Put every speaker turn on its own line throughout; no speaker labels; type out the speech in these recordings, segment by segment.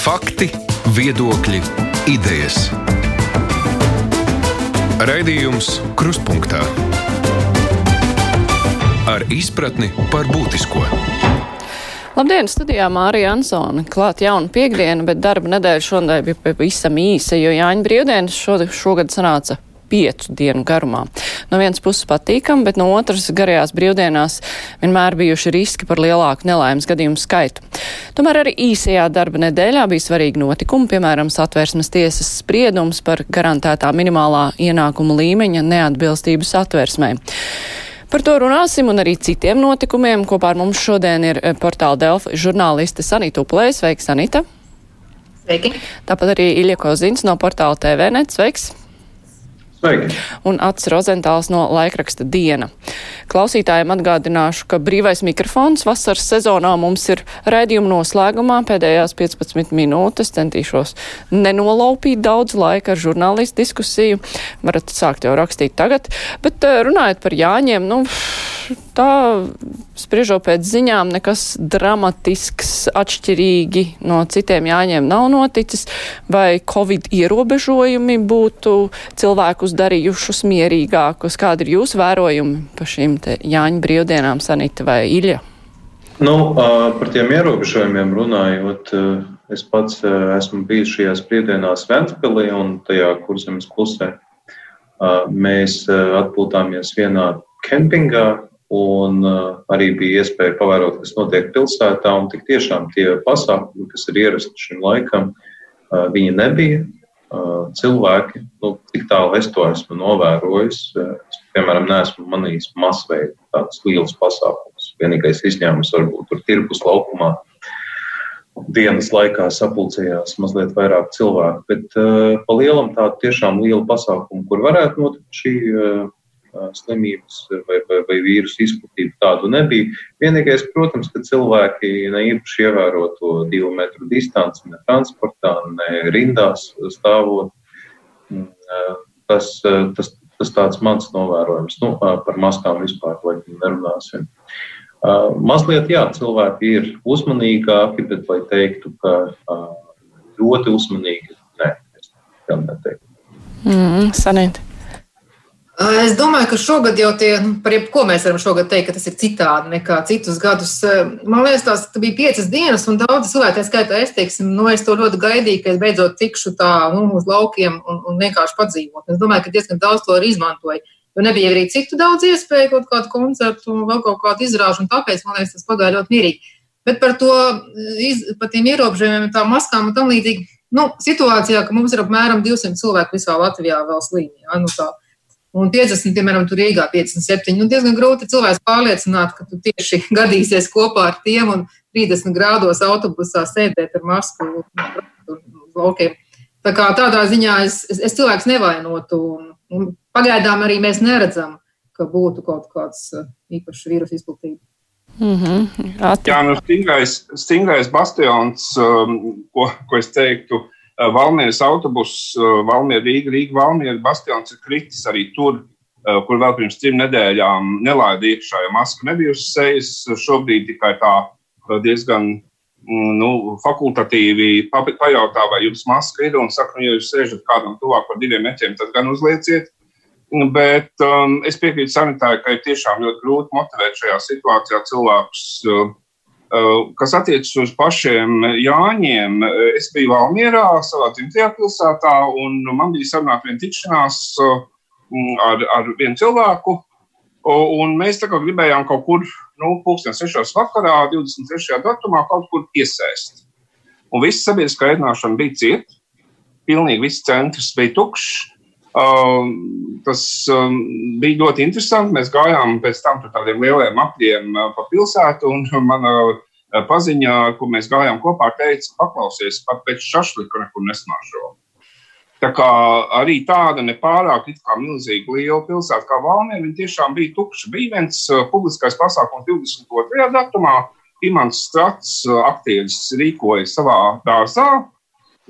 Fakti, viedokļi, idejas. Raidījums Kruspunkta ar izpratni par būtisko.
Labdien, studijā Mārija Ansone. Klāt jauna piekdiena, bet darba nedēļa šodien bija pavisam īsa, jo Jāņa brīvdienas šogad sanāca piecu dienu garumā. No vienas puses patīkam, bet no otras garajās brīvdienās vienmēr bijuši riski par lielāku nelaimes gadījumu skaitu. Tomēr arī īsajā darba nedēļā bija svarīgi notikumi, piemēram, satversmes tiesas spriedums par garantētā minimālā ienākuma līmeņa neatbilstību satversmē. Par to runāsim un arī citiem notikumiem. Kopā ar mums šodien ir eh, portāla Delfa žurnāliste Sanita Uplēs. Sveiks, Sanita!
Sveiki!
Tāpat arī Ilja Kozins no portāla TVNet. Sveiks!
Sveiki.
un Ats Rozentāls no laikraksta Diena. Klausītājiem atgādināšu, ka brīvais mikrofons vasaras sezonā mums ir raidījuma noslēgumā pēdējās 15 minūtes. Centīšos nenolaupīt daudz laika ar žurnālistu diskusiju. Varat sākt jau rakstīt tagad, bet eh, runājot par Jāņiem, nu, tā spriežot pēc ziņām, nekas dramatisks, atšķirīgi no citiem Jāņiem nav noticis, vai Covid ierobežojumi būtu cilvēkus darījušus mierīgākus. Kādi ir jūsu vērojumi par šīm Jāņa brīvdienām, Sanita vai Ilja?
Nu, par tiem ierobežojumiem runājot, es pats esmu bijis šajās brīvdienās Ventspilī un tajā kurzemes klusē. Mēs atpūtāmies vienā kempingā, un arī bija iespēja pavērot, kas notiek pilsētā. Tik tiešām tie pasākumi, kas ir ierasti šim laikam, viņi nebija. Cilvēki, nu, tik tālu es to esmu novērojis, es, piemēram, neesmu manījis masveida tādus lielus pasākumus. Vienīgais izņēmums varbūt tur tirpus laukumā dienas laikā sapulcējās mazliet vairāk cilvēku, bet uh, pa lielam tādu tiešām lielu pasākumu, kur varētu notikt šī uh, slimības vai, vai, vai vīrusu izplatība tādu nebija. Vienīgais, protams, ka cilvēki ne īpaši ievēro to divu metru distanci ne transportā, ne rindās stāvot. Tas, tas, tas tāds mans novērojums. Nu, par maskām vispār nerunāsim. Mazliet, jā, cilvēki ir uzmanīgāki, bet lai teiktu, ka ļoti uzmanīgi, nē, es gan neteiktu.
Mm, sanīt.
Es domāju, ka šogad jau tie, nu, par jebko mēs varam šogad teikt, ka tas ir citādi nekā citus gadus. Man liekas, tās bija piecas dienas, un daudz cilvēku, tā skaitā es, teiksim, nu, es to ļoti gaidīju, ka es beidzot tikšu tā, nu, uz laukiem un, un vienkārši padzīvot. Es domāju, ka diezgan daudz to arī izmantoju. Jo nebija arī citu daudz iespēju, kaut kādu koncertu vēl kaut kādu izrāžu, un tāpēc, man liekas, tas pagāja ļoti mierīgi. Bet par to, par tiem ierobežojumiem, tām maskām un tam līdzīgi, nu, situācijā, ka mums ir apmēram 200 cilvēku visā Latvijā vēl slimī. Ja, nu, tā, Un 50, piemēram, tur Rīgā 57. Nu, diezgan grūti cilvēks pārliecināt, ka tu tieši gadīsies kopā ar tiem un 30 grādos autobusā sēdēt ar masku uz laukiem. Tā kā tādā ziņā es, es, es cilvēks nevainotu. Un, un pagaidām arī mēs neredzam, ka būtu kaut kāds uh, īpašs vīrusu izplatība.
Mm -hmm.
Jā, nu, stingrais, stingrais bastions, um, ko, ko es teiktu, uh, Valmieras autobuss, eh, Valmiera Rīga, Rīga, Valmiera bastions ir kritis arī tur, eh, kur vēl pirms trim nedēļām nelaida iekšā, jo maska nebija uz sejas. Šobrīd tikai tā diezgan mm, nu, fakultatīvi pajautā, vai jums maska ir, un saka, nu, ja jūs sēžat kādam tuvāk par diviem metriem, tad gan uzlieciet. Bet um, es piekrītu sanitārai, ka ir tiešām ļoti grūti motivēt šajā situācijā cilvēkus uh, Eh, kas attiecas uz pašiem Jāņiem, eh, es biju Valmierā, savā dzimtajā pilsētā, un man bija sarunāta viena tikšanās eh, ar, ar vienu cilvēku. Un mēs tā kā gribējām kaut kur, nu, pulksten sešos vakarā, 23. datumā, kaut kur iesēst. Un viss sabiedriskā ēdināšana bija cieta. Pilnīgi viss centrs bija tukšs. Um, tas um, bija ļoti interesanti. Mēs gājām pēc tam par tādiem lieliem apļiem uh, pa pilsētu, un mana uh, paziņa, kur mēs gājām kopā, teica, paklausies, pat pēc šašlika nekur nesmaržo. Tā kā arī tāda nepārāk milzīga liela pilsēta kā Valmiera, viņa tiešām bija tukša. Bija viens uh, publiskais pasākums 22. datumā. Imants Strats, uh, aktieris, rīkoja savā dārzā,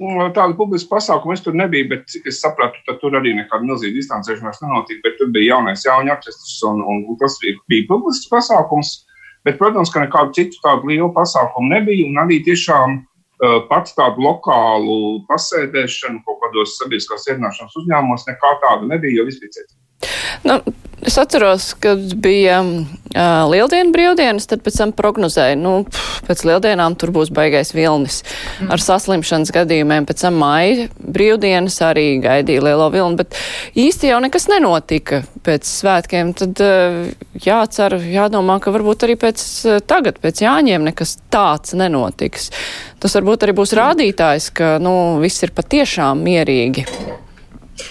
Tādu publisku pasākumu es tur nebiju, bet cik es sapratu, tur arī nekāda milzīga distancēšanās nenotika. Bet tur bija jaunais jauņu orķestris, un, un tas bija publisks pasākums. Bet, protams, ka nekādu citu tādu lielu pasākumu nebija. Un arī tiešām pats tādu lokālu pasēdēšanu kaut kādos sabiedriskās ierunāšanas uzņēmumos nekā tāda nebija, jo viss bija cits.
Nu, es atceros, kad bija uh, lieldienu brīvdienas, tad pēc tam prognozēja, nu, pff, pēc lieldienām tur būs baigais vilnis mm. ar saslimšanas gadījumiem. Pēc tam maija brīvdienas arī gaidīja lielo vilni, bet īsti jau nekas nenotika pēc svētkiem. Tad uh, jācer, jādomā, ka varbūt arī pēc uh, tagad, pēc Jāņiem nekas tāds nenotiks. Tas varbūt arī būs rādītājs, ka, nu, viss ir patiešām mierīgi.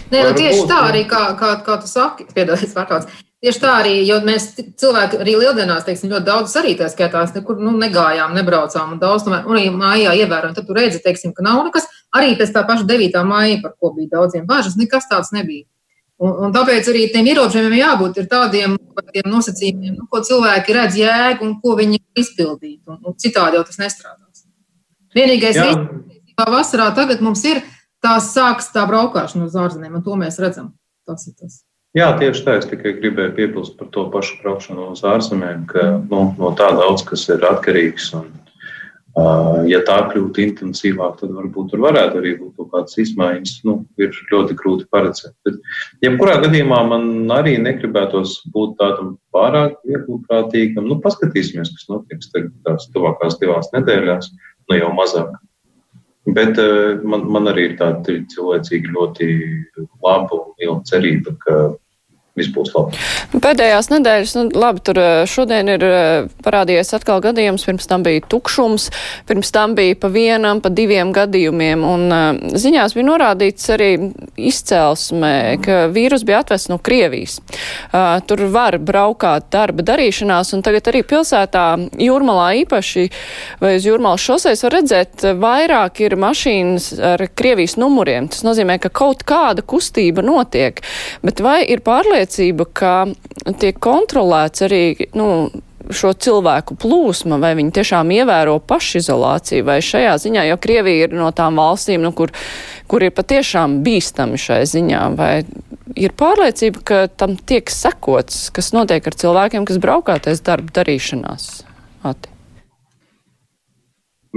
Nē, nu, tieši tā arī, kā, kā, kā tu saki, piedodies, pārkauts. Tieši tā arī, jo mēs cilvēki arī lieldienās, teiksim, ļoti daudz arī tā skaitās, nekur nu, negājām, nebraucām un daudz, un arī mājā ievērojam. Tad tu redzi, teiksim, ka nav nekas, arī pēc tā paša 9. māja, par ko bija daudziem bažas, nekas tāds nebija. Un, un tāpēc arī tiem ierobežojumiem jābūt tādiem nosacījumiem, nu, ko cilvēki redz jēgu un ko viņi izpildīt. Un, un citādi jau tas nestrādās. Vienīgais, kas vasarā tagad mums ir, tās sāks tā braukšana uz ārzemēm, un to mēs redzam. Tas ir tas.
Jā, tieši tā. Es tikai gribēju piebilst par to pašu braukšanu uz ārzemēm, ka nu, no tā daudz kas ir atkarīgs. Un, uh, ja tā kļūtu intensīvāk, tad varbūt tur varētu arī būt kaut kādas izmaiņas. Nu, ir ļoti grūti paredzēt. Bet, jebkurā gadījumā man arī negribētos būt tādam pārāk vieglprātīgam. Nu, paskatīsimies, kas notiks tagad tās tuvākās divās nedēļās, nu jau mazāk. Bet uh, man, man arī ir tāda cilvēcīga ļoti laba un liela cerība, ka viss būs labi.
Pēdējās nedēļas, nu, labi, tur eh, šodien ir eh, parādījies atkal gadījums, pirms tam bija tukšums, pirms tam bija pa vienam, pa diviem gadījumiem, un uh, ziņās bija norādīts arī izcelsmē, ka vīrus bija atvests no Krievijas. Tur var braukāt darba darīšanās, un tagad arī pilsētā Jūrmalā īpaši, vai uz Jūrmalas šoseis var redzēt, vairāk ir mašīnas ar Krievijas numuriem. Tas nozīmē, ka kaut kāda kustība notiek, bet vai ir pārliecināts, pārliecība, ka tiek kontrolēts arī nu, šo cilvēku plūsma, vai viņi tiešām ievēro pašizolāciju, vai šajā ziņā, jo Krievija ir no tām valstīm, nu, kur, kur ir patiešām bīstami šai ziņā, vai ir pārliecība, ka tam tiek sekots, kas notiek ar cilvēkiem, kas braukātais darba darīšanās. Ati.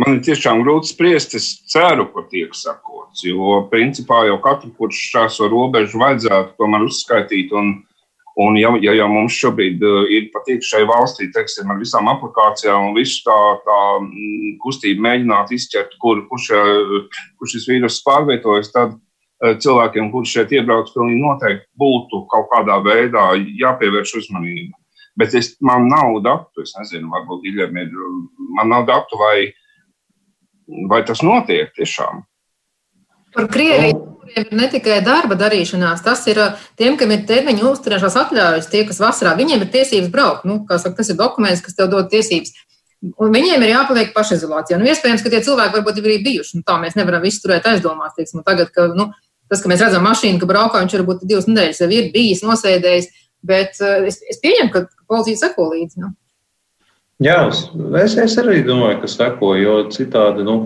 Man ir tiešām grūti spriest. Es ceru, ka tiek sakots. Jo, principā, jau katru, kurš šāso robežu vajadzētu tomēr uzskaitīt. Un, un ja, ja jau mums šobrīd uh, ir patīk šai valstī, teiksim, ar visām aplikācijām un visu tā, tā mm, kustību mēģināt izķert, kur, kur, šā, kur šis vīrus pārvietojas, tad uh, cilvēkiem, kurš šeit iebrauc, pilnīgi noteikti būtu kaut kādā veidā jāpievērš uzmanība. Bet es, man nav datu, es nezinu, varbūt Giļiem ir, man nav datu, vai vai tas notiek tiešām?
Par Krieviju kuriem ir ne tikai darba darīšanās, tas ir tiem, kam ir termiņa uzturēšanās atļaujas, tie, kas vasarā, viņiem ir tiesības braukt. Nu, saka, tas ir dokuments, kas tev dod tiesības. Un viņiem ir jāpaliek pašizolācijā. Nu, iespējams, ka tie cilvēki varbūt ir arī bijuši. Nu, tā mēs nevaram visu turēt aizdomās. Teiksim, tagad, ka, nu, tas, ka mēs redzam mašīnu, ka braukā, viņš varbūt divas nedēļas jau ir bijis nosēdējis. Bet es, es pieņemu, ka policija seko līdzi. Nu.
Jā, es, es arī domāju, ka seko, jo citādi nu,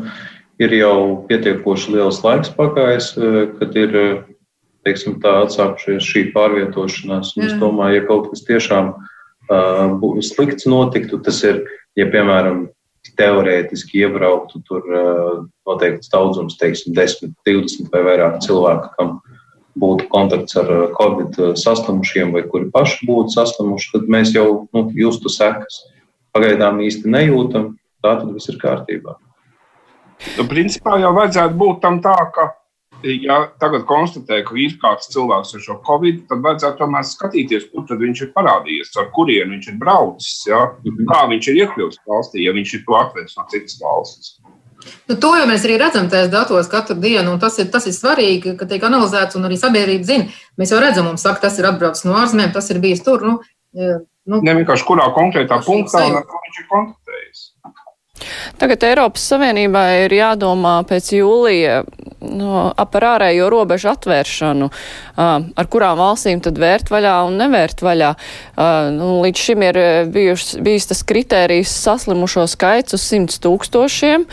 ir jau pietiekoši liels laiks pagājis, eh, kad ir eh, teiksim, atsākušies šī pārvietošanās. Un es domāju, ja kaut kas tiešām uh, slikts notiktu, tas ir, ja piemēram teorētiski iebrauktu tur uh, noteikts daudzums, teiksim, 10, 20 vai vairāk cilvēku, kam būtu kontakts ar Covid saslimušiem vai kuri paši būtu saslimuši, tad mēs jau nu, justu sekas pagaidām īsti nejūtam, tā tad viss ir kārtībā.
Nu, principā jau vajadzētu būt tam tā, ka, ja tagad konstatē, ka ir kāds cilvēks ar šo covid, tad vajadzētu tomēr skatīties, kur viņš ir parādījies, ar kurien viņš ir braucis, ja? Mhm. kā viņš ir iekļuvis valstī, ja viņš ir to atvedis no citas valsts.
Nu, to jau mēs arī redzam tajos datos katru dienu, un tas ir, tas ir svarīgi, ka tiek analizēts, un arī sabiedrība zina. Mēs jau redzam, mums saka, tas ir atbraucis no ārzemēm, tas ir bijis tur. Nu,
Nu, ne vienkārši kurā konkrētā punktā, un ar ko viņš ir kontaktējis.
Tagad Eiropas Savienībā ir jādomā pēc jūlija no, par ārējo robežu atvēršanu, ar kurām valstīm tad vērt vaļā un nevērt vaļā. Nu, līdz šim ir bijuš, bijis tas kritērijs saslimušo skaits uz 100 tūkstošiem,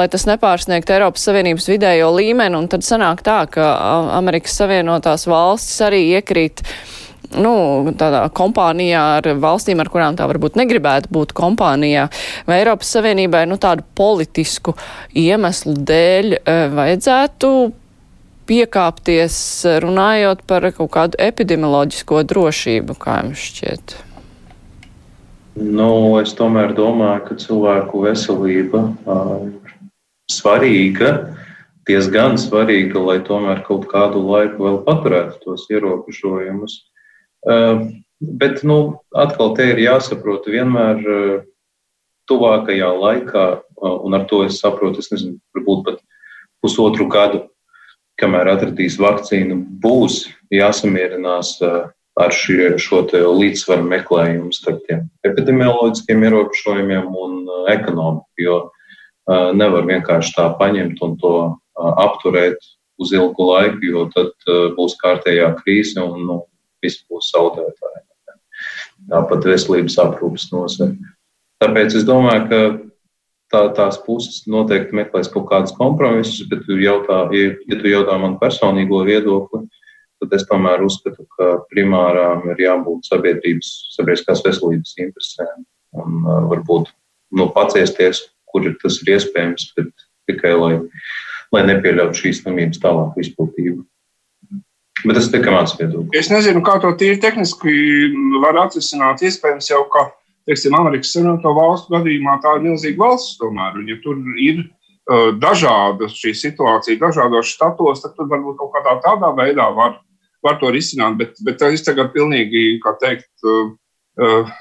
lai tas nepārsniegt Eiropas Savienības vidējo līmeni, un tad sanāk tā, ka Amerikas Savienotās valstis arī iekrīt nu, tādā kompānijā ar valstīm, ar kurām tā varbūt negribētu būt kompānijā, vai Eiropas Savienībai nu, tādu politisku iemeslu dēļ vajadzētu piekāpties runājot par kaut kādu epidemioloģisko drošību, kā jums šķiet?
Nu, es tomēr domāju, ka cilvēku veselība ir svarīga diezgan svarīga, lai tomēr kaut kādu laiku vēl paturētu tos ierobežojumus. Uh, bet, nu, atkal te ir jāsaprot vienmēr uh, tuvākajā laikā, uh, un ar to es saprotu, es nezinu, varbūt pat pusotru gadu, kamēr atradīs vakcīnu, būs jāsamierinās ar šie, šo līdzsvaru meklējumu starp tiem epidemioloģiskiem ierobežojumiem un ekonomiku, jo nevar vienkārši tā paņemt un to apturēt uz ilgu laiku, jo tad būs kārtējā krīze un nu, viss būs zaudētāji. Tāpat veselības aprūpas nozare. Tāpēc es domāju, ka tā, tās puses noteikti meklēs kaut kādus kompromisus, bet, jautā, ja, ja tu jautā man personīgo viedokli, tad es tomēr uzskatu, ka primārām ir jābūt sabiedrības, sabiedriskās veselības interesēm un uh, varbūt nu, paciesties, kur tas ir iespējams, bet tikai lai lai nepieļautu šīs slimības tālāku izplatību. Bet tas tikai mans viedoklis.
Es nezinu, kā to tīri tehniski var atrisināt. Iespējams, jau ka teiksim, Amerikas Savienoto Valstu gadījumā tā ir milzīga valsts. Tomēr, un, ja tur ir uh, dažāda šī situācija, dažādos štatos, tad varbūt kaut kādā tādā veidā var, var to risināt. Bet, bet es tagad pilnīgi, kā teikt, uh, uh,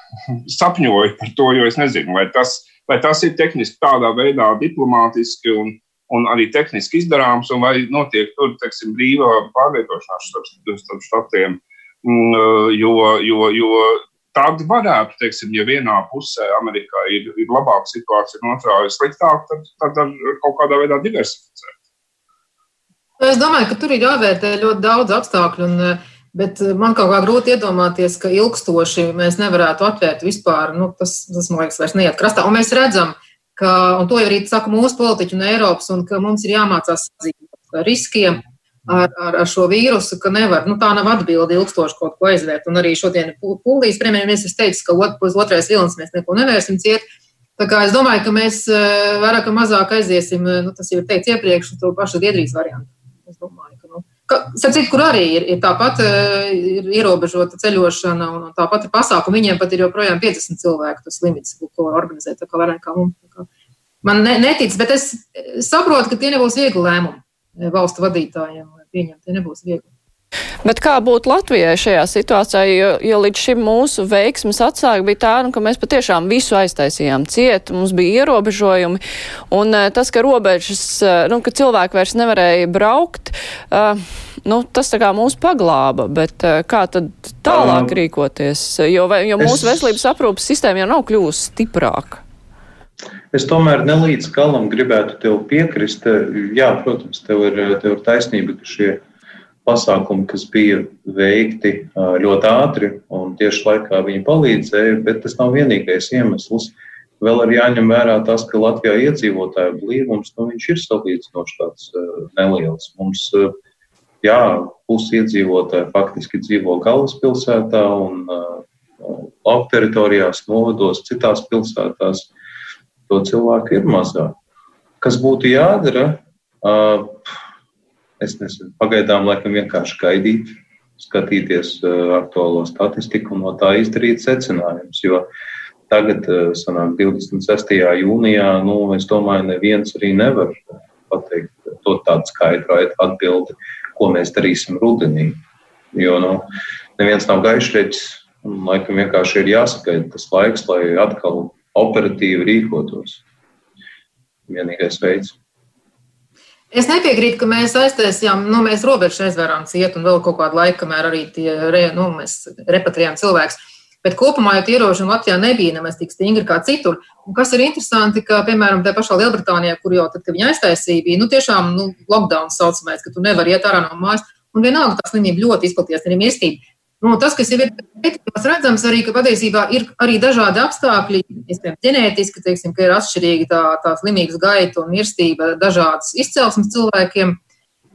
sapņoju par to, jo es nezinu, vai tas, vai tas ir tehniski tādā veidā diplomātiski un, un arī tehniski izdarāms, un vai notiek tur teiksim, brīva pārvietošanās starp, starp štatiem. Mm, jo, jo, jo tad varētu, teiksim, ja vienā pusē Amerikā ir, ir labāka situācija, un otrā ir sliktāka, tad, tad kaut kādā veidā diversificēt.
Es domāju, ka tur ir jāvērtē ļoti daudz apstākļu. Un, Bet man kaut kā grūti iedomāties, ka ilgstoši mēs nevarētu atvērt vispār. Nu, tas, tas, man liekas, vairs neiet krastā. Un mēs redzam, ka ka, un to arī saka mūsu politiķi un Eiropas, un ka mums ir jāmācās sadzīvot ar riskiem, ar, ar, ar šo vīrusu, ka nevar, nu tā nav atbildi ilgstoši kaut ko aizvērt. Un arī šodien Polijas premjerministrs teica, ka ot, uz otrais vilnis mēs neko nevērsim ciet. Tā kā es domāju, ka mēs eh, vairāk vai mazāk aiziesim, eh, nu, tas jau ir teikts iepriekš, to pašu Zviedrijas variantu. Es domāju, Citu, kur arī ir, ir tāpat eh, ir ierobežota ceļošana, un tāpat ir pasākumi. Viņiem pat ir joprojām 50 cilvēku tas limits, ko var organizēt. Tā kā vairāk kā mums. Man ne, netic, bet es saprotu, ka tie nebūs viegli lēmumi valstu vadītājiem. Pieņemt, tie nebūs viegli.
Bet kā būtu Latvijai šajā situācijā, jo, jo līdz šim mūsu veiksmes atsāka bija tā, nu, ka mēs patiešām visu aiztaisījām ciet, mums bija ierobežojumi, un uh, tas, ka robežas, uh, nu, ka cilvēki vairs nevarēja braukt, uh, nu, tas tā kā mūs paglāba, bet kā tad tālāk um, rīkoties, jo, jo mūsu es... veselības aprūpas sistēma jau nav kļūst stiprāka?
Es tomēr nelīdz galam gribētu tev piekrist. Jā, protams, tev ir, tev ir taisnība, ka šie pasākumi, kas bija veikti ļoti ātri un tieši laikā viņi palīdzēja, bet tas nav vienīgais iemesls. Vēl ir jāņem vērā tas, ka Latvijā iedzīvotāju blīvums nu, ir salīdzinoši tāds neliels. Mums, jā, pusi iedzīvotāji faktiski dzīvo galvaspilsētā un lauka teritorijās, novados, citās pilsētās to cilvēku ir mazāk. Kas būtu jādara? Es nezinu, pagaidām laikam vienkārši gaidīt, skatīties aktuālo statistiku un no tā izdarīt secinājumus. Jo tagad, sanāk, 26. jūnijā, nu, es domāju, neviens arī nevar pateikt to tādu skaidru atbildi, ko mēs darīsim rudenī. Jo, nu, neviens nav gaišreģis, un laikam vienkārši ir jāsagaida tas laiks, lai atkal operatīvi rīkotos. Vienīgais veids.
Es nepiekrītu, ka mēs aiztaisījām, nu, mēs robežu aizvērām ciet un vēl kaut kādu laiku, kamēr arī tie, re, nu, mēs repatrijām cilvēkus. Bet kopumā jau ierobežojumi Latvijā nebija nemaz tik stingri kā citur. Un kas ir interesanti, ka, piemēram, tajā pašā Lielbritānijā, kur jau tad, kad viņi aiztaisīja, bija, nu, tiešām, nu, lockdown saucamais, ka tu nevari iet ārā no mājas. Un vienalga tā slimība ļoti izplatījies, arī mirstība. Nu, tas, kas ir pētījumos redzams, arī, ka patiesībā ir arī dažādi apstākļi, piemēram, ģenētiski, teiksim, ka ir atšķirīga tā, tā slimības gaita un mirstība dažādas izcelsmes cilvēkiem.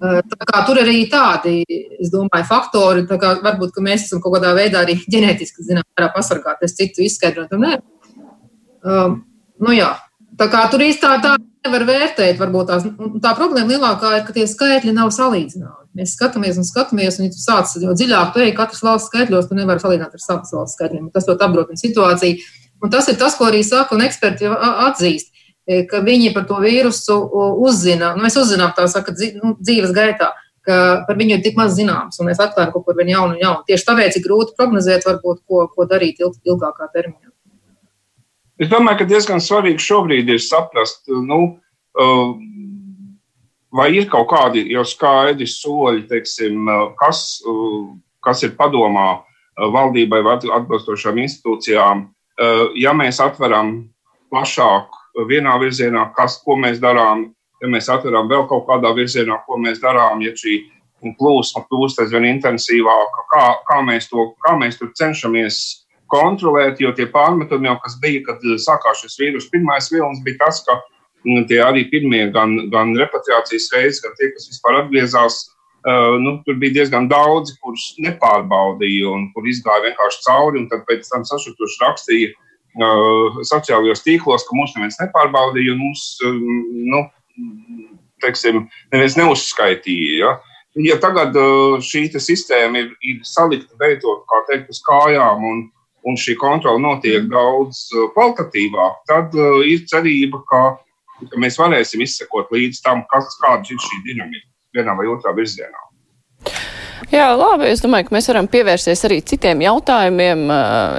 Tur arī tādi, es domāju, faktori, kā varbūt, ka mēs esam kaut kādā veidā arī ģenētiski, zinām, pasargāties citu izskaidrot. Nē. Um, nu jā, tā kā tur īstā tā nevar vērtēt, varbūt tās, tā problēma lielākā ir, ka tie skaitļi nav salīdzināmi. Mēs skatāmies un skatāmies, un ja tu sāc jau dziļāk pētīt katras valsts skaitļos, tu nevari salīdzināt ar savas valsts skaitļiem. Tas ļoti apgrūtina situāciju. Un tas ir tas, ko arī saka, un eksperti atzīst. E, ka viņi par to vīrusu uzzina. Nu, mēs uzzinām, tā saka, nu, dzīves gaitā, ka par viņu ir tik maz zināms, un mēs atklājam kaut ko vienu jaunu un jaunu. Tieši tāpēc ir grūti prognozēt, varbūt, ko, ko darīt ilg, ilgākā termiņā.
Es domāju, ka diezgan svarīgi šobrīd ir saprast, nu, uh, vai ir kaut kādi jau skaidri soļi, teiksim, kas, kas ir padomā valdībai vai atbilstošām institūcijām, ja mēs atveram plašāk vienā virzienā, kas, ko mēs darām, ja mēs atveram vēl kaut kādā virzienā, ko mēs darām, ja šī plūsma kļūst aizvien intensīvāka, kā, kā, mēs to, kā mēs to cenšamies kontrolēt, jo tie pārmetumi jau, kas bija, kad sākās šis vīrus, pirmais vilnis bija tas, ka tie arī pirmie gan, gan repatriācijas reizes, gan tie, kas vispār atgriezās, uh, nu, tur bija diezgan daudzi, kurus nepārbaudīja un kur izgāja vienkārši cauri, un tad pēc tam sašutuši rakstīja, sociālajos tīklos, ka mūs neviens nepārbaudīja un mums, nu, teiksim, neviens neuzskaitīja. Ja? ja tagad šī sistēma ir, ir salikta beidzot, kā teikt, uz kājām un, un šī kontrola notiek daudz kvalitatīvāk, tad ir cerība, ka, ka mēs varēsim izsekot līdz tam, kas, kāda ir šī dinamika vienā vai otrā virzienā.
Jā, labi. Es domāju, ka mēs varam pievērsties arī citiem jautājumiem.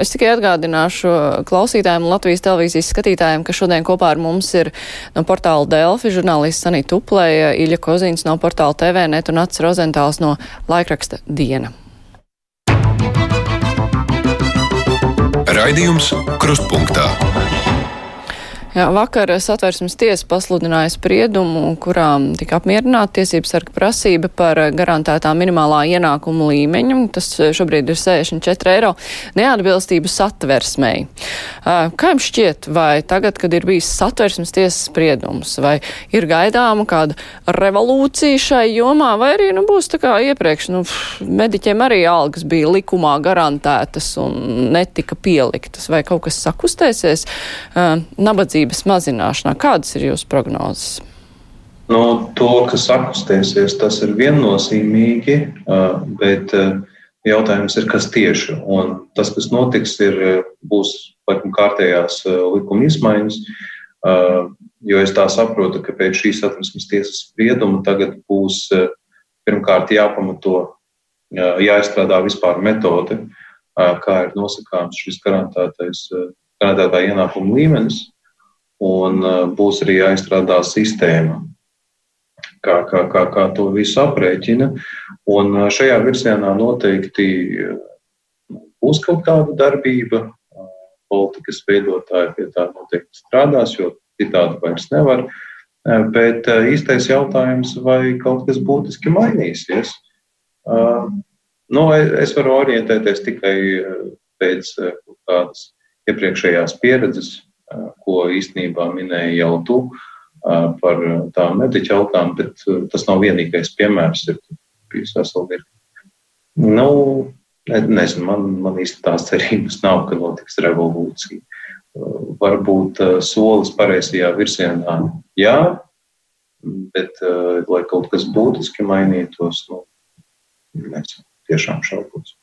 Es tikai atgādināšu klausītājiem un Latvijas televīzijas skatītājiem, ka šodien kopā ar mums ir no portāla Delfi žurnālists Sanita Tuplēja, Iļa Kozīns no portāla TVNet un Ats Rozentāls no laikraksta Diena.
Raidījums Krustpunktā.
Jā, vakar satversmes tiesa pasludināja spriedumu, kurā tika apmierināta tiesības sarga prasība par garantētā minimālā ienākuma līmeņu. Tas šobrīd ir 64 eiro neatbilstību satversmei. Kā jums šķiet, vai tagad, kad ir bijis satversmes tiesas spriedums, vai ir gaidāma kāda revolūcija šai jomā, vai arī nu, būs tā kā iepriekš, nu, mediķiem arī algas bija likumā garantētas un netika pieliktas, vai kaut kas sakustēsies? Nabadzība nabadzības mazināšanā. Kādas ir jūsu prognozes?
Nu, to, kas akustēsies, tas ir viennozīmīgi, bet jautājums ir, kas tieši. Un tas, kas notiks, ir, būs laikam, kārtējās likuma izmaiņas. Jo es tā saprotu, ka pēc šīs satversmes tiesas sprieduma tagad būs pirmkārt jāpamato, jāizstrādā vispār metode, kā ir nosakāms šis garantētais, garantētā ienākuma līmenis un uh, būs arī jāizstrādā sistēma, kā, kā, kā, kā to visu aprēķina. Un uh, šajā virzienā noteikti uh, būs kaut kāda darbība. Politikas veidotāji pie tā noteikti strādās, jo citādi vairs nevar. Bet īstais jautājums, vai kaut kas būtiski mainīsies? Nu, es varu orientēties tikai pēc kādas iepriekšējās pieredzes, ko īstenībā minēja jau tu par tām mediķa algām, bet tas nav vienīgais piemērs. Ir bijis vesela virkne. Nu, nezinu, man, man īsti tās cerības nav, ka notiks revolūcija. Varbūt solis pareizajā virzienā, jā, bet lai kaut kas būtiski mainītos, nu, nezinu, tiešām šaubos.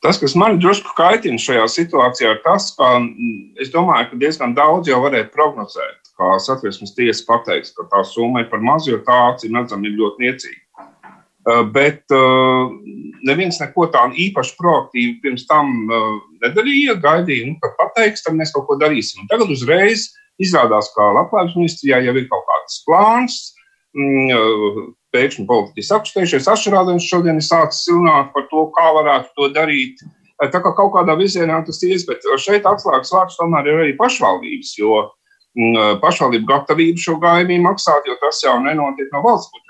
Tas, kas man drusku kaitina šajā situācijā, ir tas, ka mm, es domāju, ka diezgan daudz jau varētu prognozēt, kā satversmes tiesa pateiks, ka tā summa ir par mazu, jo tā acīm redzam ir ļoti niecīga. Uh, bet uh, neviens neko tādu īpaši proaktīvi pirms tam uh, nedarīja. Gaidīja, nu, kad pateiks, tad mēs kaut ko darīsim. Un tagad uzreiz izrādās, ka Latvijas ministrijā jau ir kaut kāds plāns. Mm, pēkšņi politiķi sakustējušies. Ašrādens šodien ir sācis runāt par to, kā varētu to darīt. Tā kā kaut kādā virzienā tas ir, bet šeit atslēgas vārds tomēr ir arī pašvaldības, jo mm, pašvaldību gatavību šo gājumī maksāt, jo tas jau nenotiek no valsts budžeta.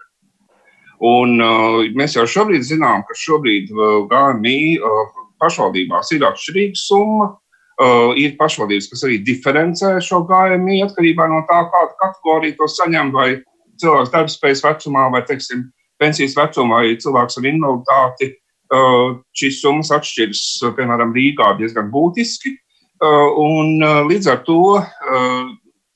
Un uh, mēs jau šobrīd zinām, ka šobrīd uh, gājumī uh, pašvaldībās ir atšķirīga summa. Uh, ir pašvaldības, kas arī diferencē šo gājumī atkarībā no tā, kādu kategoriju to saņem, vai cilvēks darbspējas vecumā vai, teiksim, pensijas vecumā, vai cilvēks ar invaliditāti, šīs summas atšķiras, piemēram, Rīgā diezgan būtiski. Un līdz ar to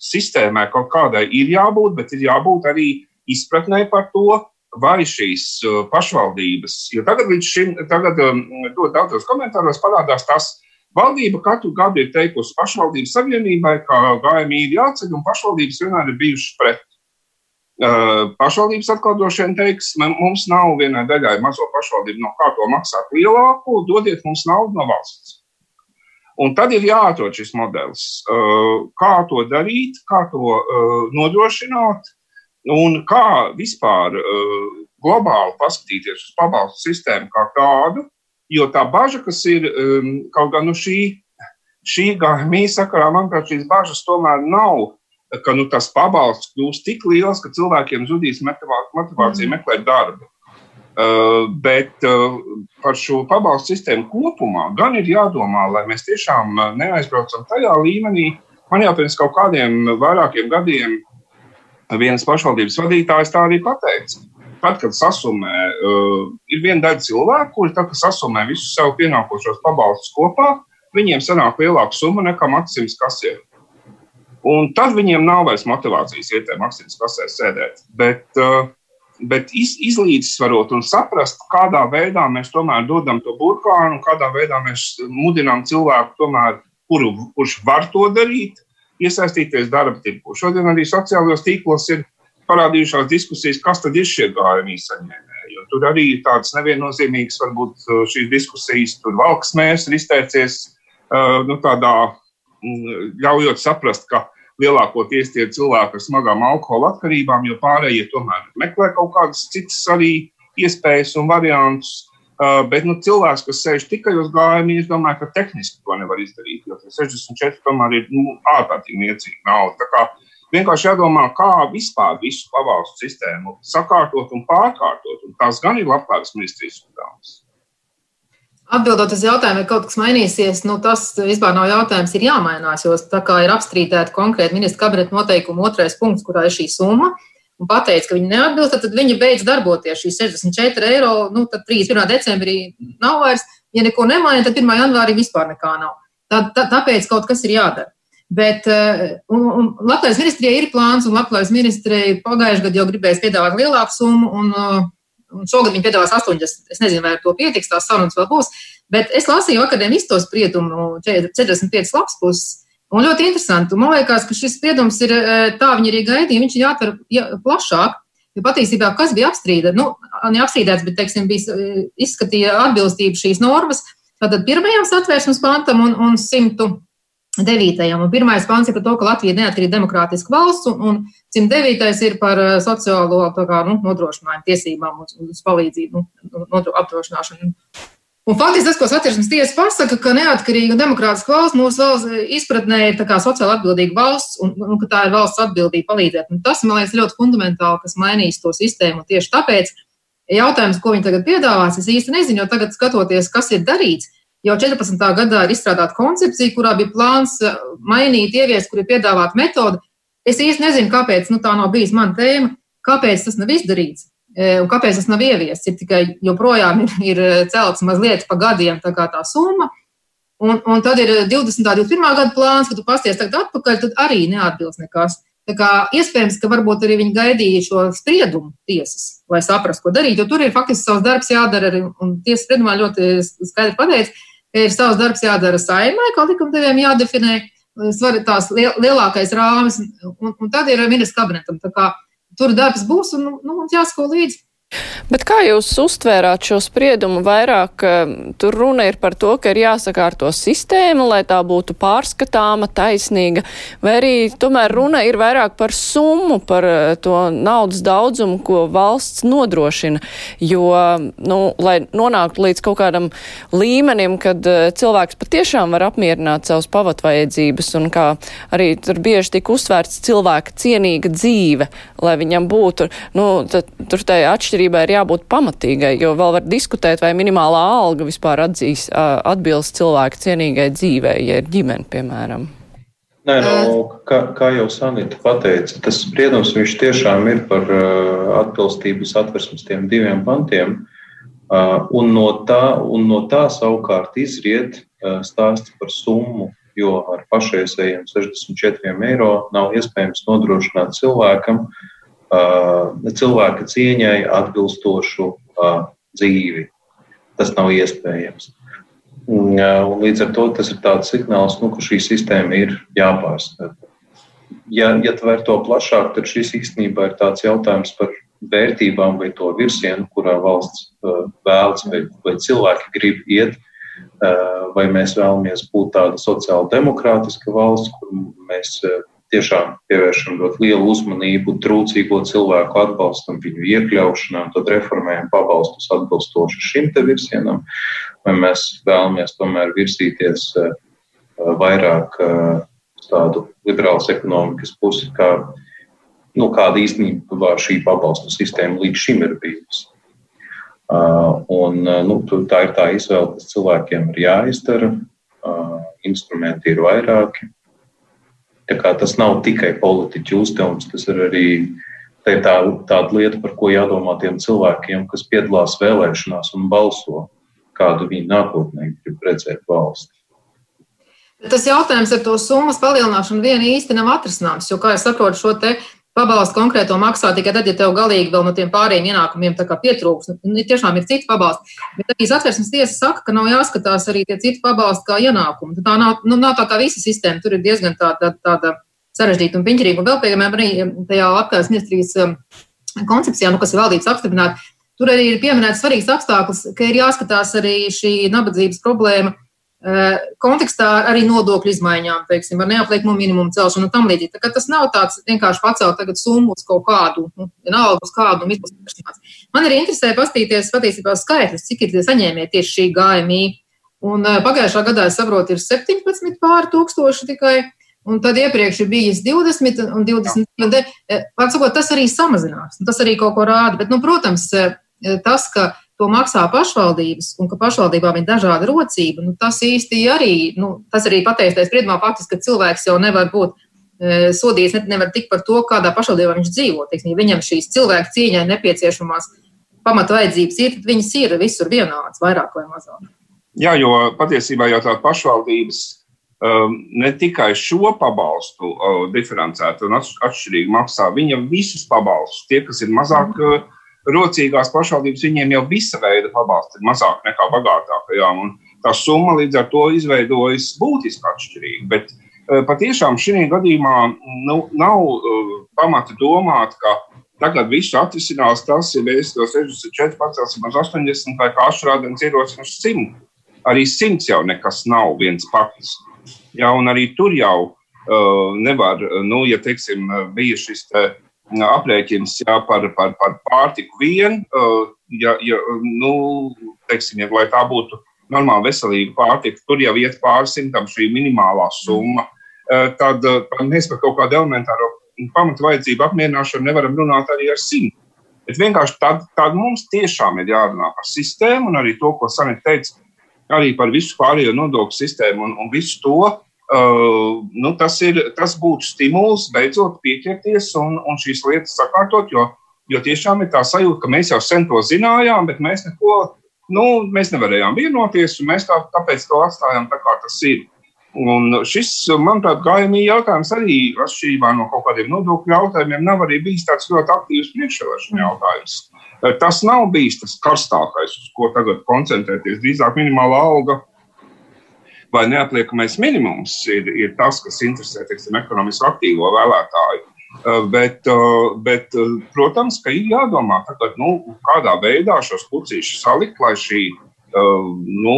sistēmai kaut kādai ir jābūt, bet ir jābūt arī izpratnē par to, vai šīs pašvaldības, jo tagad līdz šim, tagad ļoti daudzos komentāros parādās tas, Valdība katru gadu ir teikusi pašvaldību savienībai, ka gājumi ir jāceļ, un pašvaldības vienmēr ir bijušas pret. Pašvaldības vien teiks, mums nav vienai daļai mazo pašvaldību, no kā to maksāt lielāku, dodiet mums naudu no valsts. Un tad ir jāatrod šis modelis, kā to darīt, kā to nodrošināt, un kā vispār globāli paskatīties uz pabalstu sistēmu kā tādu, Jo tā bažas, kas ir kaut gan nu, šī, šī gājuma sakarā, manuprāt, šīs bažas tomēr nav. Ka nu, tas pabalsts kļūs tik liels, ka cilvēkiem zudīs motivācija mm. meklēt darbu. Uh, bet uh, par šo pabalstu sistēmu kopumā gan ir jādomā, lai mēs tiešām uh, neaizbraucam tajā līmenī. Man jau pirms kaut kādiem vairākiem gadiem viens pašvaldības vadītājs tā arī pateica tad, kad sasumē, uh, ir viena daļa cilvēku, kuri tad, sasumē visus sev pienākošos pabalstus kopā, viņiem sanāk lielāka summa nekā Maksims kasē. Un tad viņiem nav vairs motivācijas iet tajā Maksims kasē sēdēt. Bet, uh, bet iz, izlīdzsvarot un saprast, kādā veidā mēs tomēr dodam to burkānu, kādā veidā mēs mudinām cilvēku, tomēr, kuru, kurš var to darīt, iesaistīties darba tirgu. Šodien arī sociālajos tīklos ir parādījušās diskusijas, kas tad ir šie gājumi saņēmēji. Tur arī ir tādas neviennozīmīgas, varbūt uh, šīs diskusijas, tur valksmēs ir izteicies uh, nu, tādā, mm, ļaujot saprast, ka lielākoties tie cilvēki ar smagām alkohola atkarībām, jo pārējie tomēr meklē kaut kādas citas arī iespējas un variantus. Uh, bet nu, cilvēks, kas sēž tikai uz gājumiem, es domāju, ka tehniski to nevar izdarīt. Jo 64 tomēr ir nu, ārkārtīgi niecīga nauda. Vienkārši jādomā, kā vispār visu pavalstu sistēmu sakārtot un pārkārtot. Un tas gan ir labklājības ministrijas uzdevums.
Atbildot uz jautājumu, vai kaut kas mainīsies, nu, tas vispār nav jautājums, ir jāmainās. Jo tā kā ir apstrīdēta konkrēti ministra kabineta noteikuma otrais punkts, kurā ir šī summa, un pateica, ka viņi neatbilst, tad viņi beidz darboties. Šī 64 eiro, nu, tad 31. decembrī nav vairs. Ja neko nemaina, tad 1. janvārī vispār nekā nav. Tā, tā, tāpēc kaut kas ir jādara. Bet uh, Latvijas ministrijai ir plāns, un Latvijas ministrijai pagājušajā gadā jau gribēs piedāvāt lielāku summu, un, uh, un šogad viņi piedāvās 80. Es nezinu, vai ar to pietiks, tās sarunas vēl būs. Bet es lasīju vakardien iztos spriedumu 45 lapas puses. Un ļoti interesanti. Man liekas, ka šis spriedums ir tā, viņi arī gaidīja, viņš ir jātver ja, plašāk. Jo patiesībā, kas bija apstrīdēts, nu, neapstrīdēts, bet, teiksim, bija izskatīja atbilstību šīs normas, tātad pirmajam satvērsmes pantam un, un 100. 9. Un pirmais pants ir par to, ka Latvija ir neatkarīga demokrātiska valsts, un, un 109. ir par eh, sociālo kā, nu, nodrošinājumu tiesībām uz, palīdzību, nu, apdrošināšanu. Un faktiski tas, ko satversmes tiesa pasaka, ka neatkarīga demokrātiska valsts mūsu valsts izpratnē ir sociāli atbildīga valsts un, un ka tā ir valsts atbildība palīdzēt. Un tas, man liekas, ļoti fundamentāli, kas mainīs to sistēmu. Tieši tāpēc jautājums, ko viņi tagad piedāvās, es īsti nezinu, jo tagad skatoties, kas ir darīts, Jau 14. gadā ir izstrādāta koncepcija, kurā bija plāns eh, mainīt, ieviest, kur ir piedāvāta metode. Es īsti nezinu, kāpēc nu, tā nav bijusi mana tēma, kāpēc tas nav izdarīts eh, un kāpēc tas nav ieviests. Ir tikai joprojām ir, ir eh, celts mazliet pa gadiem tā, tā summa. Un, un tad ir 20. un 21. gada plāns, kad tu pasties tagad atpakaļ, tad arī neatbilst nekas. Tā kā iespējams, ka varbūt arī viņi gaidīja šo spriedumu tiesas, lai saprastu, ko darīt, jo tur ir faktiski savs darbs jādara, un tiesas spriedumā ļoti skaidri pateica, ka ir savs darbs jādara saimai, kā likumdevējiem jādefinē svar, tās lielākais rāmis, un, un tad ir ministrs kabinetam. Tur darbs būs, un nu, mums jāsako līdzi.
Bet kā jūs uztvērāt šo spriedumu vairāk? Tur runa ir par to, ka ir jāsakārto sistēma, lai tā būtu pārskatāma, taisnīga, vai arī tomēr runa ir vairāk par summu, par eh, to naudas daudzumu, ko valsts nodrošina. Jo, nu, lai nonāktu līdz kaut kādam līmenim, kad eh, cilvēks patiešām var apmierināt savus pavatvajadzības un kā arī tur bieži tika uztvērts cilvēka cienīga dzīve, lai viņam būtu, nu, tad, tur tai atšķirība atšķirībai ir jābūt pamatīgai, jo vēl var diskutēt, vai minimālā alga vispār atzīs, atbilst cilvēku cienīgai dzīvei, ja ir ģimene, piemēram.
Nē, no, kā, kā jau Sanita pateica, tas spriedums viņš tiešām ir par uh, atbilstību satversmes tiem diviem pantiem. Uh, un, no tā, un no tā savukārt izriet uh, stāsts par summu, jo ar pašreizējiem 64 eiro nav iespējams nodrošināt cilvēkam cilvēka cieņai atbilstošu dzīvi. Tas nav iespējams. Un, un līdz ar to tas ir tāds signāls, nu, ka šī sistēma ir jāpārskata. Ja, ja tver to plašāk, tad šis īstenībā ir tāds jautājums par vērtībām vai to virsienu, kurā valsts uh, vēlas, vai, vai cilvēki grib iet, uh, vai mēs vēlamies būt tāda sociāli demokrātiska valsts, kur mēs uh, tiešām pievēršam ļoti lielu uzmanību trūcīgo cilvēku atbalstam, viņu iekļaušanām, tad reformējam pabalstus atbilstoši šim te virsienam, vai mēs vēlamies tomēr virzīties eh, vairāk uz eh, tādu liberālas ekonomikas pusi, kā, nu, kāda īstenībā šī pabalstu sistēma līdz šim ir bijusi. Uh, un, nu, tā ir tā izvēle, kas cilvēkiem ir jāizdara. Uh, instrumenti ir vairāki. Tas nav tikai politiķu uzdevums, tas ir arī tā, tā, tāda lieta, par ko jādomā tiem cilvēkiem, kas piedalās vēlēšanās un balso, kādu viņi nākotnē grib redzēt valsti.
Tas jautājums ar to summas palielināšanu vien īsti nav atrisināms, jo, kā es saprotu, šo te pabalstu konkrēto maksā tikai tad, ja tev galīgi vēl no tiem pārējiem ienākumiem pietrūks. Nu, tiešām ir citi pabalsti. Bet arī satversmes tiesa saka, ka nav jāskatās arī tie citi pabalsti kā ienākumi. Tā nav, nu, nav tā kā visa sistēma, tur ir diezgan tāda, tāda sarežģīta un piņķerīga. Un vēl, piemēram, arī tajā apkārtnes ministrijas um, koncepcijā, nu, kas ir valdības apstiprināta, tur arī ir pieminēts svarīgs apstākļus, ka ir jāskatās arī šī nabadzības problēma kontekstā arī nodokļu izmaiņām, teiksim, ar neapliekumu minimumu celšanu un tam līdzīgi. Tā, tas nav tāds vienkārši pacelt tagad summu uz kaut kādu, nu, vienalga uz kādu un izpildīšanās. Man arī interesē pastīties patiesībā skaitļus, cik ir saņēmēji tieši šī GMI. Un eh, pagājušā gadā, es saprotu, ir 17 pār tūkstoši tikai. Un tad iepriekš ir bijis 20 un 20. Pārsakot, tas arī samazinās. Tas arī kaut ko rāda. Bet, nu, protams, eh, tas, ka to maksā pašvaldības un ka pašvaldībām ir dažāda rocība, nu, tas īsti arī, nu, tas arī pateiktais spriedumā faktiski, ka cilvēks jau nevar būt e, sodīts, ne, nevar tikt par to, kādā pašvaldībā viņš dzīvo. Teiksim, ja viņam šīs cilvēku cieņai nepieciešamās pamata vajadzības ir, tad viņas ir visur vienādas, vairāk vai mazāk.
Jā, jo patiesībā jau tā pašvaldības um, ne tikai šo pabalstu uh, diferencētu un atšķirīgi maksā, viņa visus pabalstus, tie, kas ir mazāk. Mm rocīgās pašvaldības viņiem jau visa veida pabalsti ir mazāk nekā bagātākajām. Tā summa līdz ar to izveidojas būtiski atšķirīga. Bet uh, patiešām šī gadījumā nu, nav uh, pamata domāt, ka tagad viss atrisinās tas, ja mēs to 64 pacelsim uz 80 vai kā atšķirādienas ierosinām uz 100. Arī 100 jau nekas nav viens pats. Ja, un arī tur jau uh, nevar, nu, ja teiksim, bija šis te, uh, aprēķins jā, par, par, par pārtiku vien, ja, ja, nu, teiksim, ja, lai tā būtu normāla veselīga pārtika, tur jau iet pāri simtam šī minimālā summa. Tad, mēs par kaut kādu elementāro pamatu vajadzību apmierināšanu nevaram runāt arī ar simtu. Bet vienkārši tad, tad mums tiešām ir jārunā par sistēmu un arī to, ko Sanita teica, arī par visu pārējo nodokļu sistēmu un, un visu to, Uh, nu, tas, ir, tas būtu stimuls beidzot pieķerties un, un šīs lietas sakārtot, jo, jo tiešām ir tā sajūta, ka mēs jau sen to zinājām, bet mēs neko, nu, mēs nevarējām vienoties, un mēs tā, tāpēc to atstājām tā, kā tas ir. Un šis, manuprāt, gājumī jautājums arī atšķirībā no kaut kādiem nodokļu jautājumiem nav arī bijis tāds ļoti aktīvs priekšvēlēšana jautājums. Tas nav bijis tas karstākais, uz ko tagad koncentrēties. Drīzāk minimāla alga vai neapliekamais minimums ir, ir tas, kas interesē teiksim, ekonomiski aktīvo vēlētāju. Uh, bet, uh, bet, uh, protams, ka ir jādomā, tagad, nu, kādā veidā šos pucīšus salikt, lai šī nu,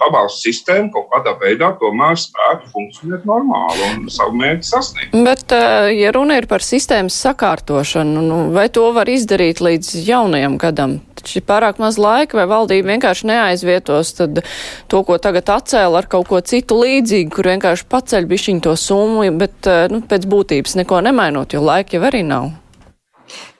pabalstu sistēma kaut kādā veidā tomēr spētu funkcionēt normāli un savu mērķi sasniegt.
Bet, ja runa ir par sistēmas sakārtošanu, nu, vai to var izdarīt līdz jaunajam gadam? Taču ir pārāk maz laika, vai valdība vienkārši neaizvietos to, ko tagad atcēla ar kaut ko citu līdzīgu, kur vienkārši paceļ bišķiņu to summu, bet nu, pēc būtības neko nemainot, jo laika jau arī nav.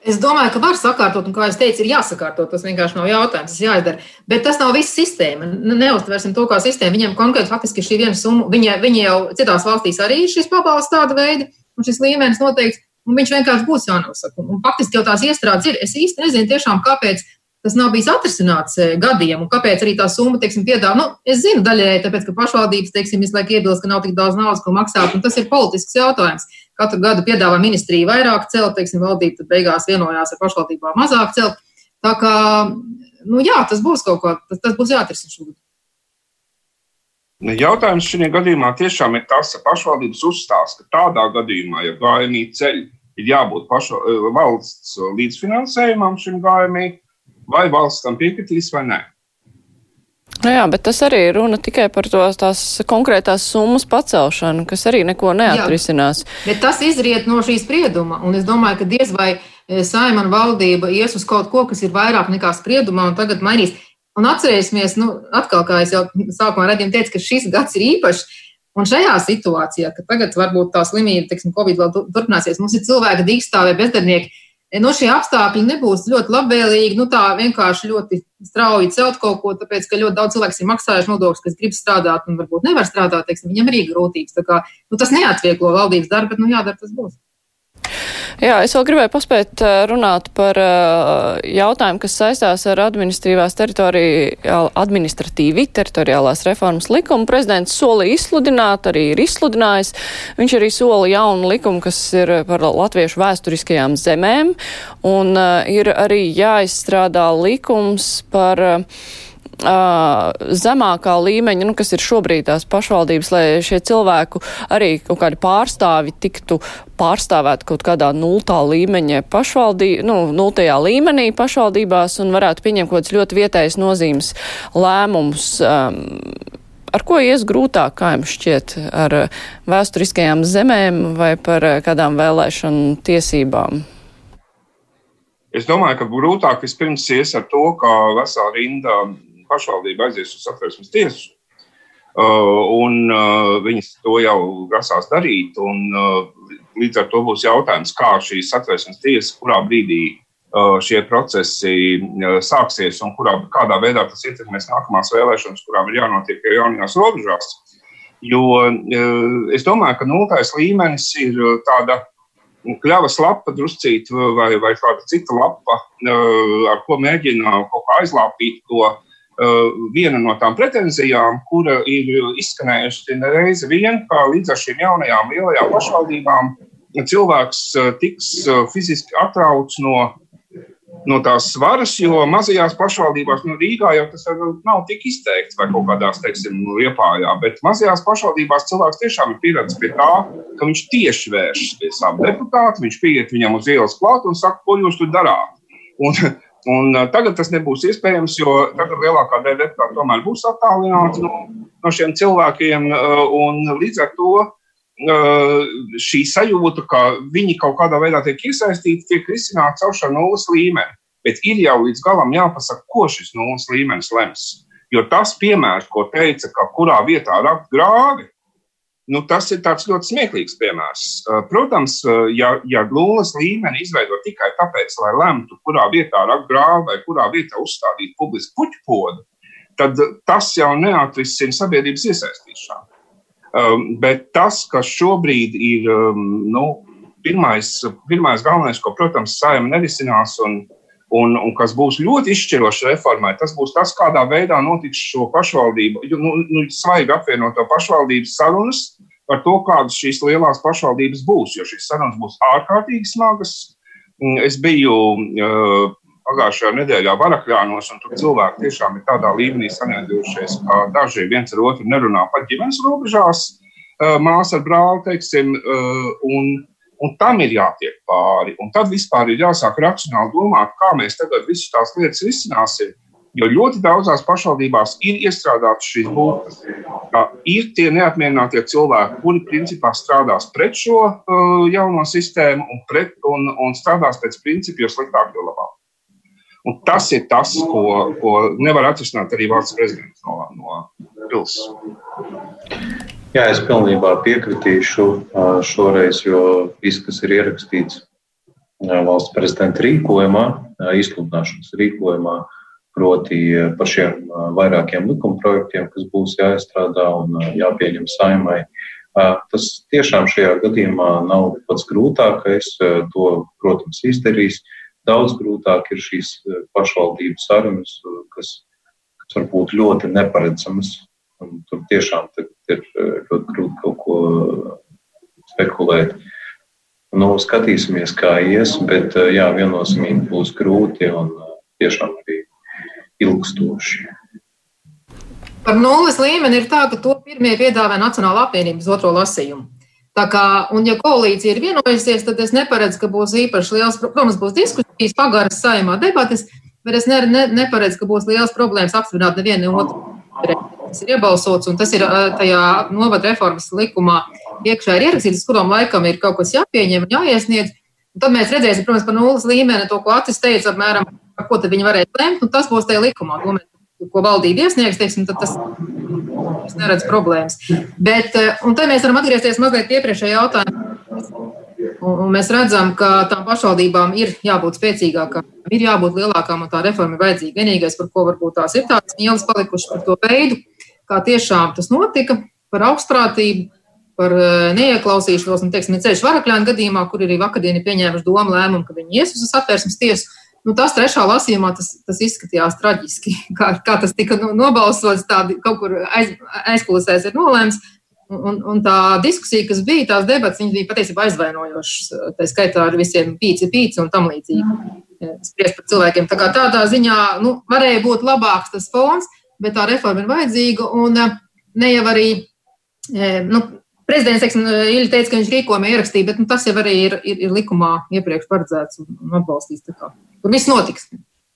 Es domāju, ka var sakārtot, un, kā jau teicu, ir jāsakārto. Tas vienkārši nav jautājums, tas jāizdara. Bet tas nav viss sistēma. Neuztversim to kā sistēmu. Viņiem konkrēti faktiski šī viena summa, viņi, viņi jau citās valstīs arī ir šis pabalsts tāda veida, un šis līmenis noteikti, un viņš vienkārši būs jānosaka. Un faktiski jau tās iestrādes ir. Es īsti nezinu tiešām, kāpēc tas nav bijis atrisināts eh, gadiem, kāpēc arī tā summa, teiksim, piedāvā. Nu, es zinu daļēji, tāpēc, ka pašvaldības, teiksim, visu laiku iebilst, ka nav tik daudz naudas, ko maksāt, un tas ir politisks jautājums. Katru gadu piedāvā ministrija vairāk celt, teiksim, valdība beigās vienojās ar pašvaldībām mazāk celt. Tā kā, nu jā, tas būs kaut kā, tas, tas būs jāatrisina šogad.
Jautājums šajā gadījumā tiešām ir tas, ka pašvaldības uzstāsta, ka tādā gadījumā, ja gājumī ceļi ir jābūt pašo, eh, valsts līdzfinansējumam šim gājumam, vai valsts tam piekritīs vai nē.
Nu jā, bet tas arī runa tikai par to, tās konkrētās summas pacelšanu, kas arī neko neatrisinās.
Jā, bet tas izriet no šīs sprieduma, un es domāju, ka diez vai e, saimana valdība ies uz kaut ko, kas ir vairāk nekā spriedumā, un tagad mainīs. Un atcerēsimies, nu, atkal, kā jau sākumā redzējām, teica, ka šis gads ir īpašs. Un šajā situācijā, ka tagad varbūt tā slimība, teiksim, Covid vēl turpināsies, mums ir cilvēki dīkstāvē bezdarbnieki, nu, šie apstākļi nebūs ļoti labvēlīgi. Nu, tā vienkārši ļoti strauji celt kaut ko, tāpēc, ka ļoti daudz cilvēku ir maksājuši nodokļus, kas grib strādāt un varbūt nevar strādāt, teiksim, viņam arī grūtības. Kā, nu, tas neatvieglo valdības darbu, bet, nu, jādara tas būs.
Jā, es vēl gribēju paspēt runāt par jautājumu, kas saistās ar administratīvās teritorija, administratīvi teritoriālās reformas likumu. Prezidents solīja izsludināt, arī ir izsludinājis. Viņš arī sola jaunu likumu, kas ir par latviešu vēsturiskajām zemēm, un ir arī jāizstrādā likums par zemākā līmeņa, nu, kas ir šobrīd tās pašvaldības, lai šie cilvēku arī kaut kādi pārstāvi tiktu pārstāvēt kaut kādā nultā līmeņa pašvaldī, nu, nultajā līmenī pašvaldībās un varētu pieņemt kaut kāds ļoti vietējas nozīmes lēmums. Um, Ar ko ies grūtāk, kā jums šķiet, ar vēsturiskajām zemēm vai par kādām vēlēšanu tiesībām?
Es domāju, ka grūtāk vispirms ies ar to, ka vesela rinda pašvaldība aizies uz satversmes tiesu. Uh, un uh, viņas to jau grasās darīt. Un, uh, līdz ar to būs jautājums, kā šī satversmes tiesa, kurā brīdī šie procesi sāksies un kurā, kādā veidā tas ietekmēs nākamās vēlēšanas, kurām ir jānotiek jau jaunajās robežās. Jo es domāju, ka nultais līmenis ir tāda kļavas lapa, druscīt, vai, vai kāda cita lapa, ar ko mēģina kaut kā aizlāpīt to viena no tām pretenzijām, kura ir izskanējusi nereizi vien, ka līdz ar šīm jaunajām lielajām pašvaldībām cilvēks eh, tiks eh, fiziski atrauts no, no tās svaras, jo mazajās pašvaldībās, nu, Rīgā jau tas nav tik izteikts, vai kaut kādās, teiksim, riepājā, bet mazajās pašvaldībās cilvēks tiešām ir pieredzējis pie tā, ka viņš tieši vēršas pie savu deputātu, viņš pieiet viņam uz ielas klāt un saka, ko jūs tur darāt. Un, Un, uh, tagad tas nebūs iespējams, jo tagad lielākā daļa deputātu tomēr būs attālināti no, no šiem cilvēkiem. Uh, līdz ar to uh, šī sajūta, ka viņi kaut kādā veidā tiek iesaistīti, tiek risināta caur šo nulles līmeni. Bet ir jau līdz galam jāpasaka, ko šis nulles līmenis lems. Jo tas piemērs, ko teica, ka kurā vietā rakt grāvi, Nu, tas ir ļoti smieklīgs piemērs. Uh, protams, uh, ja, ja nulles līmeni izveido tikai tāpēc, lai lemtu, kurā vietā grāvu vai kurā vietā uzstādīt publisku puķu podu, tad tas jau neatrisina sabiedrības iesaistīšanu. Um, bet tas, kas šobrīd ir nu, pirmais, pirmais galvenais, ko, protams, saima nerisinās un, un, un kas būs ļoti izšķirošs reformai, tas būs tas, kādā veidā notiks šo pašvaldību, nu, nu, svaigi apvienoto pašvaldības sarunas par to, kādas šīs lielās pašvaldības būs, jo šīs sarunas būs ārkārtīgi smagas. Es biju uh, pagājušajā nedēļā Varakļānos, un tur cilvēki tiešām ir tādā līmenī sanēdušies, ka daži viens ar otru nerunā pat ģimenes robežās, uh, māsa ar brāli, teiksim, uh, un Un tam ir jātiek pāri. Un tad vispār ir jāsāk racionāli domāt, kā mēs tagad visas tās lietas risināsim. Jo ļoti daudzās pašvaldībās ir iestrādātas šīs būtnes. Ir tie neapmierinātie cilvēki, kuri principā strādās pret šo uh, jauno sistēmu un, pret, un, un strādās pēc principa, jo sliktāk, jo labāk. Un tas ir tas, ko, ko nevar atrisināt arī valsts prezidents no, no pilsētas.
Jā, es pilnībā piekritīšu šoreiz, jo viss, kas ir ierakstīts valsts prezidenta rīkojumā, izsludināšanas rīkojumā, proti par šiem vairākiem likuma projektiem, kas būs jāizstrādā un jāpieņem saimai. Tas tiešām šajā gadījumā nav pats grūtākais. To, protams, izdarīs. Daudz grūtāk ir šīs pašvaldību sarunas, kas, kas var būt ļoti neparedzamas. Tur tiešām ir ļoti grūti kaut ko spekulēt. Nu, skatīsimies, kā ies, bet jā, viennozīmīgi būs grūti un tiešām arī ilgstoši.
Par nulles līmeni ir tā, ka to pirmie piedāvā Nacionāla apvienība uz otro lasījumu. Tā kā, un ja koalīcija ir vienojusies, tad es neparedzu, ka būs īpaši liels, protams, būs diskusijas, pagaras saimā debatas, bet es ne, ne, neparedzu, ka būs liels problēmas apstiprināt nevienu otru. Tas ir iebalsots, un tas ir tajā novada reformas likumā iekšā ir ierakstīts, kuram laikam ir kaut kas jāpieņem un jāiesniedz. Un tad mēs redzēsim, protams, par nulles līmeni to, ko Acis teica, apmēram, par ko viņi varēs lemt, un tas būs tajā likumā. To ko valdība iesniegs, teiksim, tad tas neredz problēmas. Bet, un te mēs varam atgriezties mazliet pie iepriekšējā jautājuma. Un mēs redzam, ka tām pašvaldībām ir jābūt spēcīgākām, ir jābūt lielākām, un tā reforma ir vajadzīga. Vienīgais, par ko varbūt tās ir tādas mīlas palikušas par to veidu, kā tiešām tas notika, par augstprātību, par eh, neieklausīšanos, un, teiksim, ceļš varakļāna gadījumā, kur arī vakardien ir pieņēmuši domu lēmumu, ka viņi ies uz satvērsmes tiesu. Nu, tas trešā lasījumā tas, tas izskatījās traģiski. Kā, kā tas tika nobalsots, tādi kaut kur aiz, aizkulisēs ir nolēmts. Un, un tā diskusija, kas bija, tās debats, bija patiesībā aizvainojošas. Tā skaitā ar visiem pīci, pīci un tam līdzīgi spriest par cilvēkiem. Tā kā tādā ziņā nu, varēja būt labāks tas fons, bet tā reforma ir vajadzīga. Un ne jau arī nu, Prezidents teiksim, Ilja teica, ka viņš rīkojumā ierakstīja, bet nu, tas jau arī ir, ir, ir likumā iepriekš paredzēts un, atbalstīts. Tur viss notiks.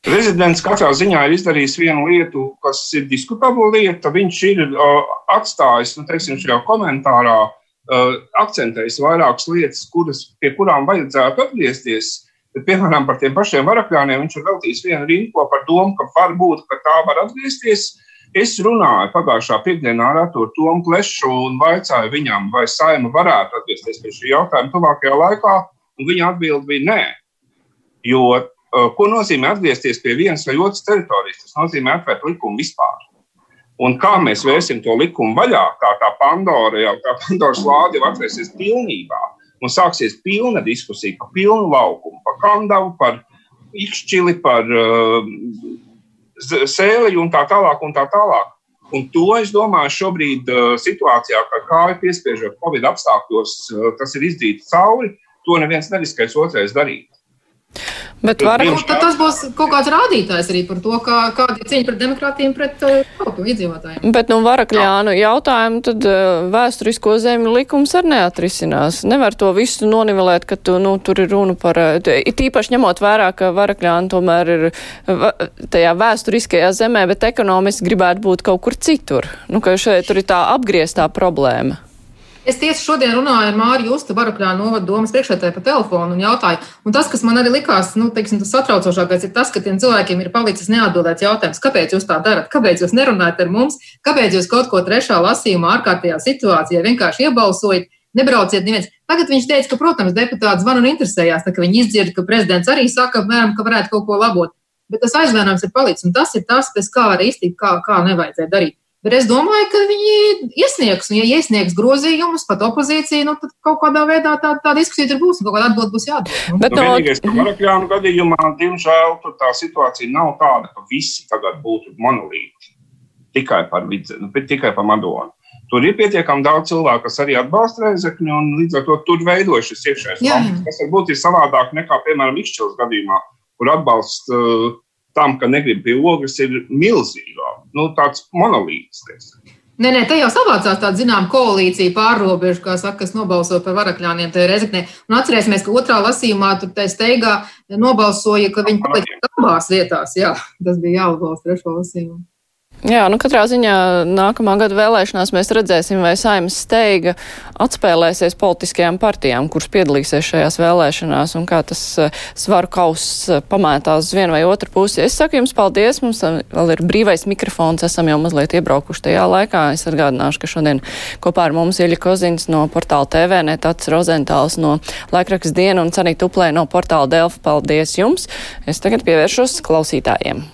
Prezidents katrā ziņā ir izdarījis vienu lietu, kas ir diskutabla lieta. Viņš ir uh, atstājis, nu, teiksim, šajā komentārā, uh, akcentējis vairākas lietas, kuras, pie kurām vajadzētu atgriezties. Bet, piemēram, par tiem pašiem varakļiem viņš ir veltījis vienu rinko par domu, ka varbūt ka tā var atgriezties. Es runāju pagājušā piekdienā ar Arthuru Tomu Klešu un vaicāju viņam, vai saima varētu atgriezties pie šī jautājuma tuvākajā laikā, un viņa atbild bija nē. Jo, uh, ko nozīmē atgriezties pie vienas vai otras teritorijas? Tas nozīmē atvērt likumu vispār. Un kā mēs vērsim to likumu vaļā, kā tā Pandora jau tā Pandoras lāde jau atvērsies pilnībā, un sāksies pilna diskusija par pilnu laukumu, par kandavu, par ikšķili, par uh, sēleļu un tā tālāk. Un tā tālāk. Un to es domāju, šobrīd uh, situācijā, kad kāju piespiežot Covid apstākļos, uh, tas ir izdarīts cauri, to neviens neriskēs otrais darīt.
Bet var...
Nu, tas būs kaut kāds rādītājs arī par to, kā, kāda ir cīņa pret demokrātiem, pret uh, tautu iedzīvotājiem.
Bet, nu, Varakļānu jautājumu tad uh, vēsturisko zemju likums arī neatrisinās. Nevar to visu nonivelēt, ka tu, nu, tur ir runa par, uh, it īpaši ņemot vērā, ka Varakļānu tomēr ir tajā vēsturiskajā zemē, bet ekonomiski gribētu būt kaut kur citur. Nu, ka šeit tur ir tā apgrieztā problēma.
Es tieši šodien runāju ar Māru Justu, Barakļā novada domas priekšētāju pa telefonu un jautāju. Un tas, kas man arī likās, nu, teiksim, tas satraucošākais, ir tas, ka tiem cilvēkiem ir palicis neatbildēts jautājums, kāpēc jūs tā darat, kāpēc jūs nerunājat ar mums, kāpēc jūs kaut ko trešā lasījumā ārkārtējā situācijā vienkārši iebalsojat. Nebrauciet neviens. Tagad viņš teica, ka, protams, deputāti zvan un interesējās, tā, ka viņi izdzird, ka prezidents arī saka, apmēram, ka varētu kaut ko labot. Bet tas aizvainojums ir palicis, un tas ir tas, pēc kā var iztikt, kā, kā nevajadzēja darīt. Bet es domāju, ka viņi iesniegs, un ja iesniegs grozījumus, pat opozīcija, nu, tad kaut kādā veidā tā, tā diskusija tur būs, un kaut kāda atbilde būs jādod. Nu.
Bet nu, no... vienīgais, ka Marakļānu gadījumā, diemžēl, tā situācija nav tāda, ka visi tagad būtu monolīti tikai par vidzi, nu, tikai par Madonu. Tur ir pietiekami daudz cilvēku, kas arī atbalsta reizekļu, un līdz ar to tur veidojas šis iekšējais konflikts, kas varbūt ir savādāk nekā, piemēram, Ikšķils gadījumā, kur atbalsts uh, tam, ka negrib pie ogles, ir milzīga. Nu, tāds monolīts.
Nē, nē, te jau savācās tāda zināmā koalīcija pārrobežu, kā saka, kas nobalsoja par varakļāniem tajā rezeknē. Un atcerēsimies, ka otrā lasījumā tur tā steigā nobalsoja, ka viņi palika abās vietās. Jā, tas bija jāuzbalsta trešo lasījumu.
Jā, nu katrā ziņā nākamā gada vēlēšanās mēs redzēsim, vai saimnes steiga atspēlēsies politiskajām partijām, kuras piedalīsies šajās vēlēšanās, un kā tas eh, svaru kauss eh, pamētās uz vienu vai otru pusi. Es saku jums paldies, mums vēl ir brīvais mikrofons, esam jau mazliet iebraukuši tajā laikā. Es atgādināšu, ka šodien kopā ar mums Ieļa Kozins no portāla TV, Netats Rozentāls no laikraksta diena un Canīt Uplē no portāla Delfa. Paldies jums! Es tagad pievēršos klausītājiem.